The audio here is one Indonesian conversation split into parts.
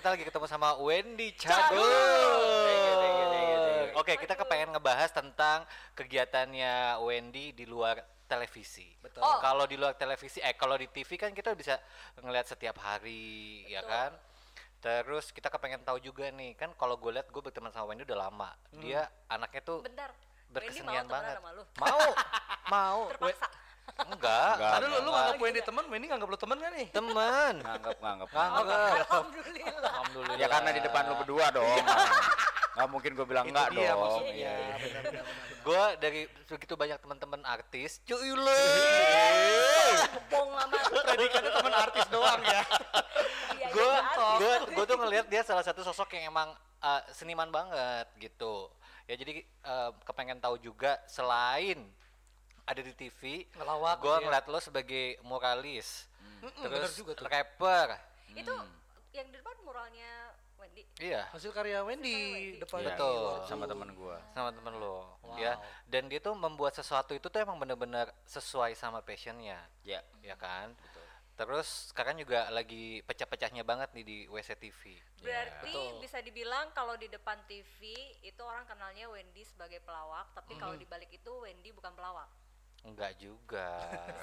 kita lagi ketemu sama Wendy you. Oke, kita kepengen ngebahas tentang kegiatannya Wendy di luar televisi. Betul. Oh. Kalau di luar televisi, eh kalau di TV kan kita bisa ngeliat setiap hari, ya Betul. kan? Terus kita kepengen tahu juga nih, kan kalau gue liat gue berteman sama Wendy udah lama. Dia anaknya tuh Bentar. Wendy mau berkesenian banget. sama lu? Mau, mau. Terpaksa. Enggak, Enggak. Aduh lu, lu nganggap Wendy temen, Wendy nganggap lu temen gak nih? Temen. nganggap nganggap Nganggap. Alhamdulillah. Alhamdulillah. ya karena di depan lu berdua dong nggak mungkin gue bilang enggak dong maksudnya. Iya. Benar. gue dari begitu banyak teman-teman artis cuy le Bong amat. Predikatnya temen artis doang ya. Iya, gue iya, artis. gue gue tuh ngelihat dia salah satu sosok yang emang uh, seniman banget gitu ya jadi uh, kepengen tahu juga selain ada di TV Ngelawak gue gitu ya. ngeliat lo sebagai muralis Mm-mm, bener terus juga tuh. rapper. Itu yang di depan muralnya Wendy. iya. Hasil karya Wendy depan Iya, Betul. sama teman gue sama temen lo Wow. ya. Dan dia tuh membuat sesuatu itu tuh emang bener-bener sesuai sama passionnya. Ya ya kan? Terus sekarang juga lagi pecah-pecahnya banget nih di WC TV Berarti Betul. bisa dibilang kalau di depan TV itu orang kenalnya Wendy sebagai pelawak, tapi kalau di balik itu Wendy bukan pelawak. Enggak juga.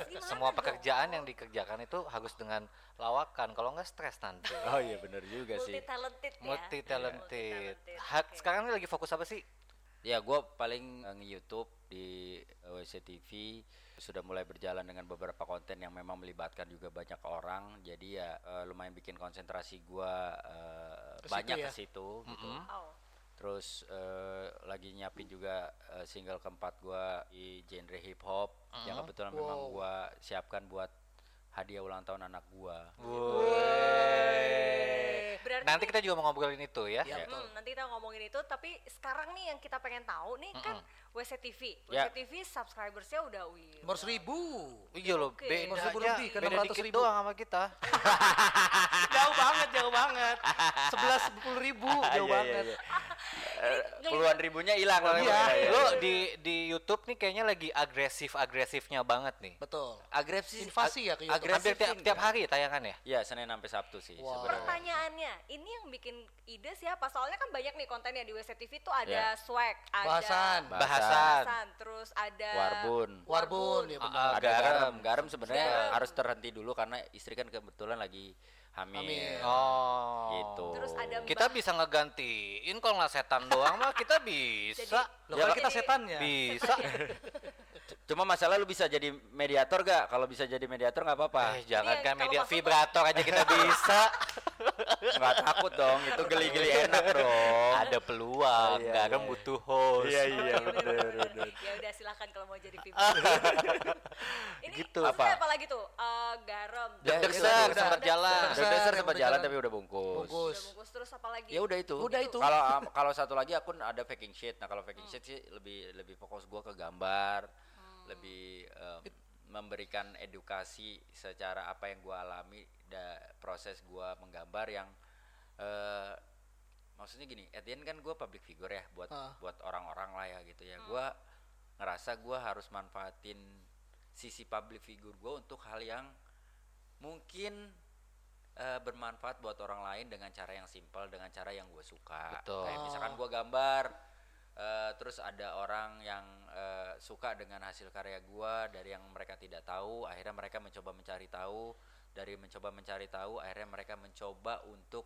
Gimana Semua dong? pekerjaan yang dikerjakan itu harus dengan lawakan. Kalau enggak stres nanti. oh iya bener juga Multi sih talented ya. Multi talented. Multi-talented, Ha- oke. Sekarang ini lagi fokus apa sih? ya gue paling eh, nge-youtube di eh, WC TV sudah mulai berjalan dengan beberapa konten yang memang melibatkan juga banyak orang jadi ya eh, lumayan bikin konsentrasi gue situ banyak ya? ke situ gitu Oh. Terus eh, lagi nyiapin juga eh, single keempat gua di genre hip hop yang kebetulan memang Wow. gua siapkan buat hadiah ulang tahun anak gua Berarti Nanti kita juga mau ngobrolin itu ya. Iya, Ya. betul. Hmm, nanti kita ngomongin itu tapi sekarang nih yang kita pengen tahu nih kan WC TV. WC Ya. TV subscribersnya udah wih. Nomor seribu. Iya loh, Masih belum aja. lebih, ke Beda 600 dikit ribu. doang sama kita. jauh banget, jauh banget. Sebelas sepuluh ribu, jauh Iya, banget. Iya, puluhan ribunya hilang lah Iya. ya. Lo di di YouTube nih kayaknya lagi agresif-agresifnya banget nih. Betul. agresif Invasi ya ke YouTube. Hampir agresif tiap, tiap hari tayangan ya? ya senin sampai sabtu sih Wow. sebenarnya Pertanyaannya, ini yang bikin ide siapa? Soalnya kan banyak nih kontennya di WC TV tuh ada Ya. swag, ada Bahasan. Bahasan. Bahasan. bahasan, terus ada warbun Warbun, ya benar. Ada garam garam sebenarnya Garam. harus terhenti dulu karena istri kan kebetulan lagi hamil. Oh. Gitu. Terus ada Kita bisa ngegantiin kalau nggak setan doang mah kita bisa. Loh, Ya, jadi- kita setannya. Bisa. Cuma masalah lu bisa jadi mediator gak? Kalau bisa jadi mediator nggak apa-apa. Eh, jangan Iya, kan media vibrator aja kita bisa. Nggak takut dong, itu geli-geli enak dong. Ada peluang, Iya, garam iya. butuh host. Iya iya Iya, bener. Ya udah silakan kalau mau jadi film. ini Gitu. Apa? apa lagi tuh? Eh, garam. Deg itu ser udah- sempat jalan. Deg-deser. Udah dasar yang sempat jalan tapi udah bungkus. Bungkus. Udah bungkus terus apa lagi? Ya udah itu. Udah itu. Kalau um, kalau satu lagi akun ada faking shit. Nah kalau faking shit sih lebih lebih fokus gua ke gambar, lebih um, memberikan edukasi secara apa yang gua alami da proses gua menggambar yang eh maksudnya gini, at the end kan gua public figure ya buat Ah. buat orang-orang lah ya gitu ya. Gua ngerasa gua harus manfaatin sisi public figure gua untuk hal yang mungkin eh, bermanfaat buat orang lain dengan cara yang simpel dengan cara yang gue suka Betul. kayak misalkan gue gambar eh, terus ada orang yang eh, suka dengan hasil karya gue dari yang mereka tidak tahu akhirnya mereka mencoba mencari tahu. Dari mencoba mencari tahu akhirnya mereka mencoba untuk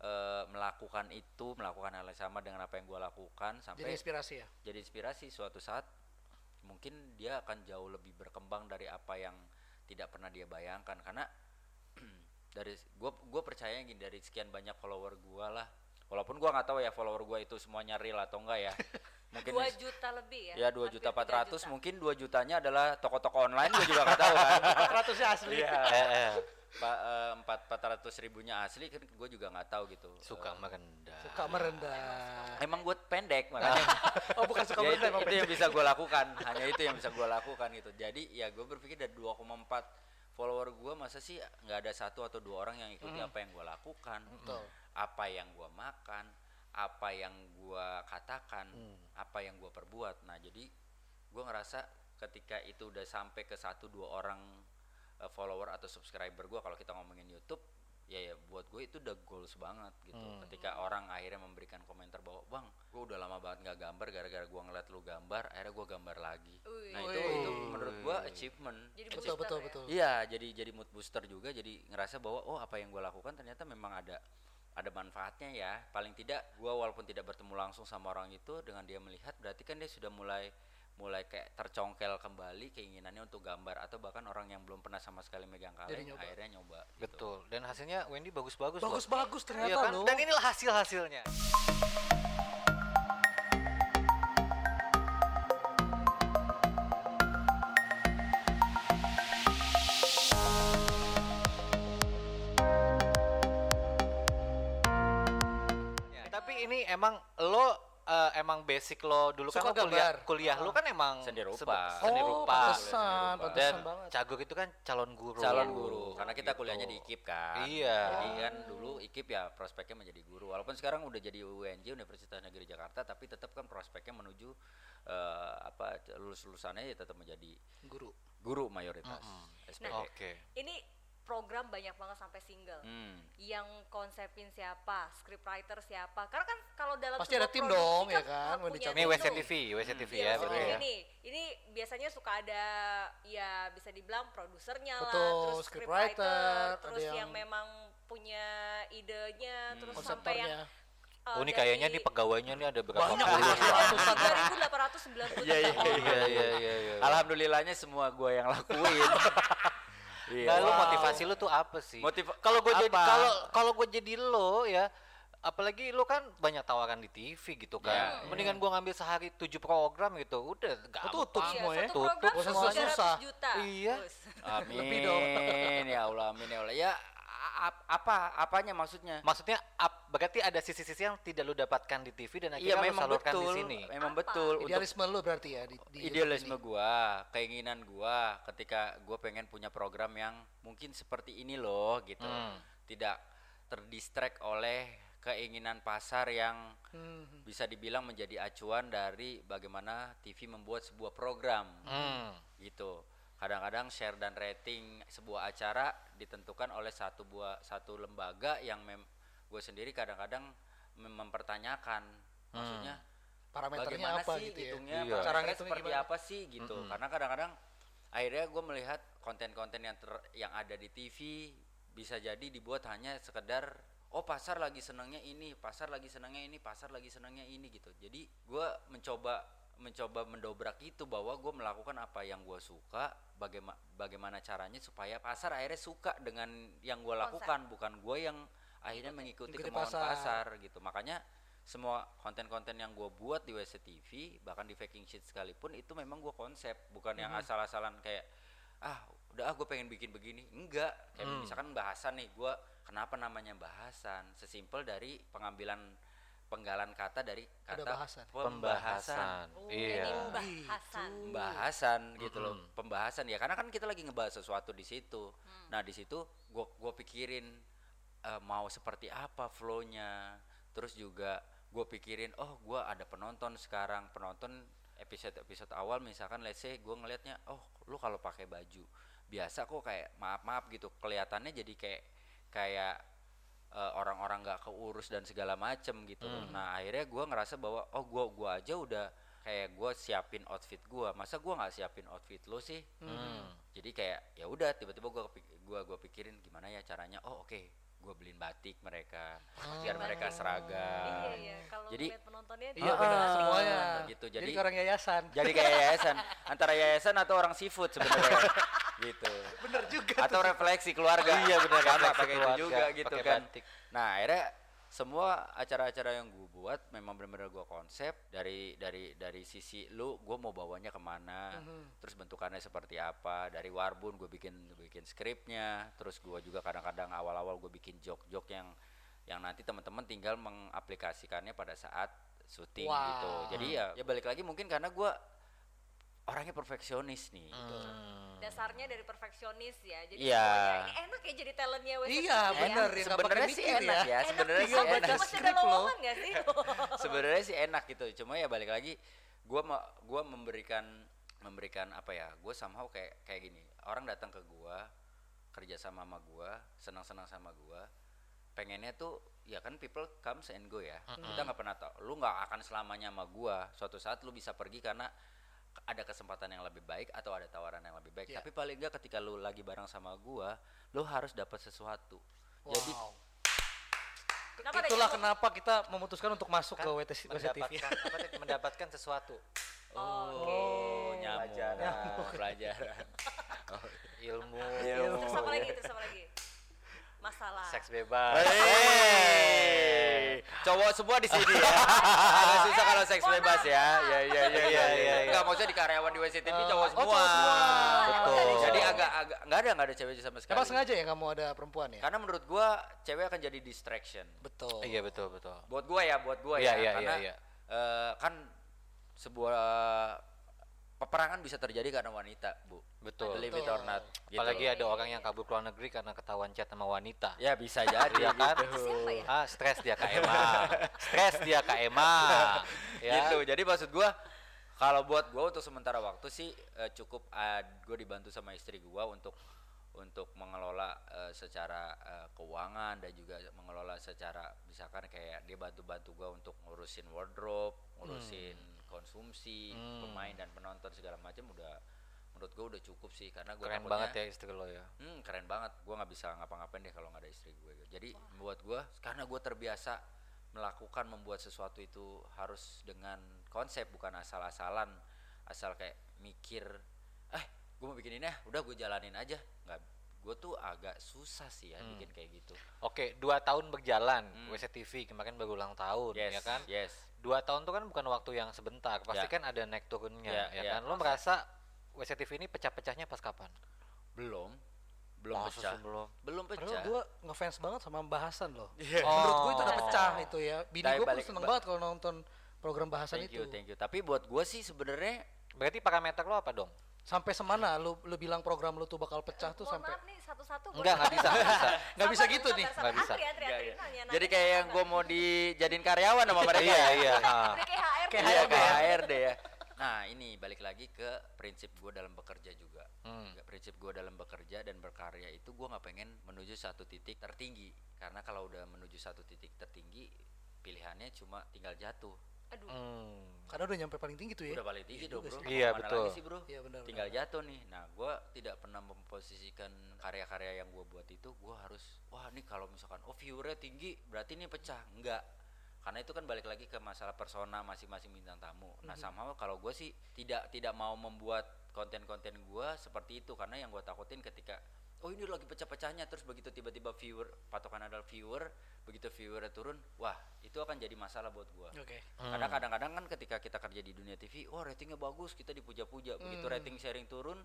eh, melakukan itu melakukan hal yang sama dengan apa yang gue lakukan Jadi sampai inspirasi ya. jadi inspirasi suatu saat mungkin dia akan jauh lebih berkembang dari apa yang tidak pernah dia bayangkan. Karena dari gue gue percaya gini dari sekian banyak follower gue lah. Walaupun gue nggak tahu ya follower gue itu semuanya real atau enggak ya mungkin Dua juta lebih ya? ya dua juta empat ratus juta. mungkin dua jutanya adalah toko-toko online gue juga nggak tahu kan Ratusnya asli. Iya. Eh. Pak empat empat ratus ribunya asli kan gue juga nggak tahu gitu Suka Eh, merendah. Suka merendah. emang gue pendek makanya Oh bukan suka ya itu, merendah emang itu yang bisa gue lakukan hanya itu yang bisa gue lakukan gitu jadi ya gue berpikir dari 2,4 follower gue masa sih nggak ada satu atau dua orang yang ikuti apa yang gue lakukan Betul. apa yang gue makan apa yang gue katakan apa yang gue perbuat nah jadi gue ngerasa ketika itu udah sampai ke satu dua orang eh, follower atau subscriber gue kalau kita ngomongin YouTube ya ya buat gue itu udah goals banget gitu Hmm. ketika orang akhirnya memberikan komentar bahwa bang gue udah lama banget nggak gambar gara-gara gue ngeliat lu gambar akhirnya gue gambar lagi Wih. nah itu itu menurut gue achievement Jadi betul betul ya. betul Iya, jadi jadi mood booster juga. Jadi ngerasa bahwa oh apa yang gue lakukan ternyata memang ada ada manfaatnya ya. Paling tidak gue walaupun tidak bertemu langsung sama orang itu dengan dia melihat berarti kan dia sudah mulai mulai kayak tercongkel kembali keinginannya untuk gambar atau bahkan orang yang belum pernah sama sekali megang kaleng nyoba. akhirnya nyoba. gitu. Betul. Dan hasilnya Wendy bagus-bagus loh. bagus bagus Iya ternyata kan? loh Dan inilah hasil-hasilnya. Ya, emang lo eh, emang basic lo dulu Suka kan lo kuliah gambar. kuliah lo kan emang Seni rupa. seni Oh, rupa. pantesan, Dan pantesan Dan banget. Cagur itu kan calon guru. calon guru karena kita Gitu. kuliahnya di IKIP kan Iya. jadi kan dulu IKIP ya prospeknya menjadi guru walaupun sekarang udah jadi UNJ Universitas Negeri Jakarta tapi tetap kan prospeknya menuju eh, apa lulus lulusannya ya tetap menjadi guru guru mayoritas SPG. Oke. Ini program banyak banget sampai single. Hmm. Yang konsepin siapa, scriptwriter siapa? Karena kan kalau dalam Pasti ada tim produksi dong, ya harus kan, punya Wendy Ini WCTV. WCTV Iya, ya, betul ya. ini, ini biasanya suka ada ya bisa dibilang produsernya lah, terus scriptwriter, terus yang, yang- memang punya idenya, Hmm. terus sampai yang uh, Oh ini kayaknya nih pegawainya nih ada berapa Banyak, puluh banyak. ya? Ratusan. 3.890 Iya, iya, Iya iya iya iya. Alhamdulillahnya semua gue yang lakuin. Iya. Nah, lu Wow. motivasi lu tuh apa sih? Motiva- kalau gue jadi kalau kalau gue jadi lo ya apalagi lu kan banyak tawaran di TV gitu kan. Ya, Mendingan gua ngambil sehari tujuh program gitu. Udah gampang. Ketutup Iya, semua ya. Tutup program semuanya. 300 Susah. juta. Iya. Dong. Amin ya Allah, amin ya Allah. Ya apa apanya maksudnya? Maksudnya ap- berarti ada sisi-sisi yang tidak lu dapatkan di TV dan akhirnya lu memang salurkan betul. di sini. Memang Apa? betul untuk Idealisme lu berarti ya di, di idealisme ini. gua, keinginan gua ketika gua pengen punya program yang mungkin seperti ini loh gitu. Hmm. Tidak terdistract oleh keinginan pasar yang Hmm. bisa dibilang menjadi acuan dari bagaimana TV membuat sebuah program Hmm. gitu. Kadang-kadang share dan rating sebuah acara ditentukan oleh satu buah satu lembaga yang mem gue sendiri kadang-kadang mem- mempertanyakan maksudnya Parameternya bagaimana apa sih gitu ya. hitungnya Iya. Cara seperti gimana? apa sih gitu karena kadang-kadang akhirnya gue melihat konten-konten yang ter, yang ada di TV bisa jadi dibuat hanya sekedar oh pasar lagi senangnya ini pasar lagi senangnya ini pasar lagi senangnya ini gitu jadi gue mencoba mencoba mendobrak itu bahwa gue melakukan apa yang gue suka bagaimana bagaimana caranya supaya pasar akhirnya suka dengan yang gue lakukan bukan gue yang akhirnya mengikuti Mengikuti kemauan pasar. pasar gitu. Makanya semua konten-konten yang gue buat di WCTV bahkan di Faking Shit sekalipun itu memang gue konsep. Bukan yang asal-asalan kayak ah udah ah gue pengen bikin begini. Enggak. Kayak misalkan bahasan nih gue kenapa namanya bahasan? Sesimpel dari pengambilan penggalan kata dari Ada kata bahasan. Pembahasan. Oh, Iya. ini pembahasan. pembahasan gitu loh pembahasan ya karena kan kita lagi ngebahas sesuatu di situ nah di situ gua gua pikirin eh, mau seperti apa flownya terus juga gue pikirin oh gua ada penonton sekarang penonton episode episode awal misalkan let's say gue ngelihatnya oh lu kalau pakai baju biasa kok kayak maaf maaf gitu kelihatannya jadi kayak kayak orang-orang nggak keurus dan segala macem gitu nah akhirnya gua ngerasa bahwa oh gua gua aja udah kayak gua siapin outfit gua masa gua nggak siapin outfit lo sih Hmm. jadi kayak ya udah tiba-tiba gua kepik- gua gua pikirin gimana ya caranya oh oke gua beliin batik mereka biar mereka seragam Iya, iya. Kalau Jadi- penontonnya Iya Ah, benar semuanya. gitu. Jadi, Jadi- orang yayasan. jadi kayak yayasan antara yayasan atau orang seafood sebenarnya gitu atau refleksi keluarga. Iya benar sama refleksi pakai itu juga gitu kan. batik. nah akhirnya semua acara-acara yang gue buat memang benar-benar gue konsep dari dari dari sisi lu gue mau bawanya ke mana terus bentukannya seperti apa dari warbun gue bikin bikin skripnya terus gue juga kadang-kadang awal-awal gue bikin jok-jok yang yang nanti teman-teman tinggal mengaplikasikannya pada saat syuting Wow. gitu jadi ya ya balik lagi mungkin karena gue orangnya perfeksionis nih gitu. Hmm. dasarnya dari perfeksionis ya. Jadi semuanya ini enak ya jadi talentnya WCTV Iya, ya. bener. ya, sebenarnya sih mikir enak ya. ya, Enak sebenarnya sih enak masih ada skrip loh. lowongan nggak sih? sebenarnya sih enak gitu cuma ya balik lagi gua ma gua memberikan memberikan apa ya gue somehow kayak kayak gini orang datang ke gua kerja sama sama gua senang-senang sama gua pengennya tuh ya kan people comes and go ya kita nggak pernah tahu lu nggak akan selamanya sama gua suatu saat lu bisa pergi karena ada kesempatan yang lebih baik atau ada tawaran yang lebih baik Iya. tapi paling nggak ketika lu lagi bareng sama gua lu harus dapat sesuatu jadi Wow. Kenapa ada Itulah nyamuk? kenapa kita memutuskan untuk masuk ke WTC, mendapatkan apa mendapatkan sesuatu oh nyamuk Pelajaran. pelajaran ilmu Terus apa lagi? Terus apa lagi? Masalah. seks bebas Hey, cowok semua di sini ya. Agak susah kalau seks bebas ya. Ya ya ya ya ya. iya. Enggak maksudnya di karyawan di WCTV cowok oh, semua. cowok semua. Betul. Jadi agak agak enggak ada enggak ada cewek sama sekali. Emang sengaja ya kamu ada perempuan ya? Karena menurut gua cewek akan jadi distraction. Betul. iya betul betul Buat gua ya, buat gua Iya, ya. iya, Karena iya, iya. eh, kan sebuah peperangan bisa terjadi karena wanita, Bu. Betul Believe it or not. gitu apalagi loh. ada orang yang kabur ke luar negeri karena ketahuan chat sama wanita Ya bisa jadi Iya kan? gitu. Siapa ya? ah stres dia kak Emma stres dia kak Emma ya gitu jadi maksud gua kalau buat gua untuk sementara waktu sih eh, cukup uh, gue dibantu sama istri gua untuk untuk mengelola eh, secara eh, keuangan dan juga mengelola secara misalkan kayak dia bantu-bantu gua untuk ngurusin wardrobe ngurusin konsumsi Hmm. pemain dan penonton segala macam udah menurut gua udah cukup sih karena gua keren takutnya- banget ya istri lo ya Hmm, keren banget. Gua nggak bisa ngapa-ngapain deh kalau nggak ada istri gue. Jadi buat gua karena gue terbiasa melakukan membuat sesuatu itu harus dengan konsep bukan asal-asalan, asal kayak mikir, eh gue mau bikin ini ya, udah gue jalanin aja. Nggak, gue tuh agak susah sih ya bikin kayak gitu. Oke, dua tahun berjalan Hmm. WCTV kemarin baru ulang tahun, Yes, ya kan? Yes. Dua tahun itu kan bukan waktu yang sebentar, pasti Ya. kan ada naik turunnya, Ya, ya ya. kan? Lo merasa WCTV ini pecah-pecahnya pas kapan? Belum, belum Masa pecah. sebelum? Belum Padahal pecah. gue ngefans banget sama bahasan loh. Oh. Menurut gue itu udah pecah itu ya. Bini gue pun seneng ba- banget kalau nonton program bahasan Thank itu. you, thank you. Tapi buat gue sih sebenarnya Berarti parameter lo apa dong? Sampai semana lu lu bilang program lu tuh bakal pecah tuh Mohon sampai maaf nih satu-satu. Enggak, nggak bisa, nggak bisa. Nggak bisa gitu nih. Nggak bisa. Antri, antri, Iya, antri. iya. Nanya, nanya, jadi kayak yang gue mau dijadiin karyawan sama mereka. Iya, ya? iya. kayak HRD. Kayak Iya HRD kayak ya. Nah ini balik lagi ke prinsip gue dalam bekerja juga. Hmm. Prinsip gue dalam bekerja dan berkarya itu gue nggak pengen menuju satu titik tertinggi. Karena kalau udah menuju satu titik tertinggi, pilihannya cuma tinggal jatuh. Aduh. Hmm. karena udah nyampe paling tinggi tuh ya. Udah paling tinggi Iya dong bro. Iya, betul. lagi sih bro? Iya benar. tinggal benar. jatuh nih. Nah, gue tidak pernah memposisikan karya-karya yang gue buat itu, gue harus, wah ini kalau misalkan, oh viewernya tinggi, berarti ini pecah. Enggak, karena itu kan balik lagi ke masalah persona masing-masing bintang tamu. Nah, sama kalau gue sih tidak tidak mau membuat konten-konten gue seperti itu, karena yang gue takutin ketika oh ini lagi pecah-pecahnya terus begitu tiba-tiba viewer patokan adalah viewer begitu viewernya turun wah itu akan jadi masalah buat gua Oke. karena kadang-kadang kan ketika kita kerja di dunia TV, oh ratingnya bagus, kita dipuja-puja. Begitu Hmm. rating sharing turun,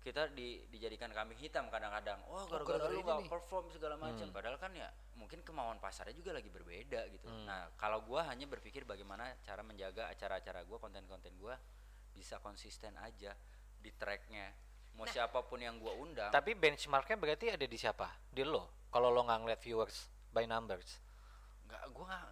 kita di, dijadikan kambing hitam kadang-kadang. Oh gara-gara gara-gara lu nih." perform segala macam. Padahal kan ya mungkin kemauan pasarnya juga lagi berbeda gitu. Nah kalau gua hanya berpikir bagaimana cara menjaga acara-acara gua, konten-konten gua bisa konsisten aja di tracknya. Mau siapa pun yang gua undang. Tapi benchmarknya berarti ada di siapa? Di lo. Kalau lo nggak ngeliat viewers by numbers. nggak, gua nggak,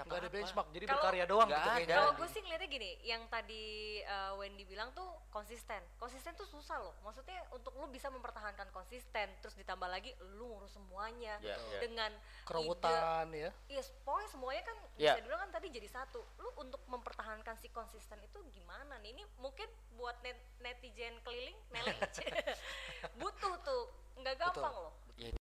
gua nggak ngeliat apa-apa. Nggak ada benchmark, jadi Kalau- berkarya doang gitu ada. kayaknya. Kalau gue sih ngeliatnya gini, yang tadi uh, Wendy bilang tuh konsisten. Konsisten tuh susah loh. Maksudnya untuk lu bisa mempertahankan konsisten, terus ditambah lagi lu ngurus semuanya Ya, ya. dengan Kerawutan ya. Iya, pokoknya semuanya kan Ya. bisa dibilang kan tadi jadi satu. Lu untuk mempertahankan si konsisten itu gimana nih? Ini mungkin buat net- netizen keliling, butuh tuh, nggak gampang loh.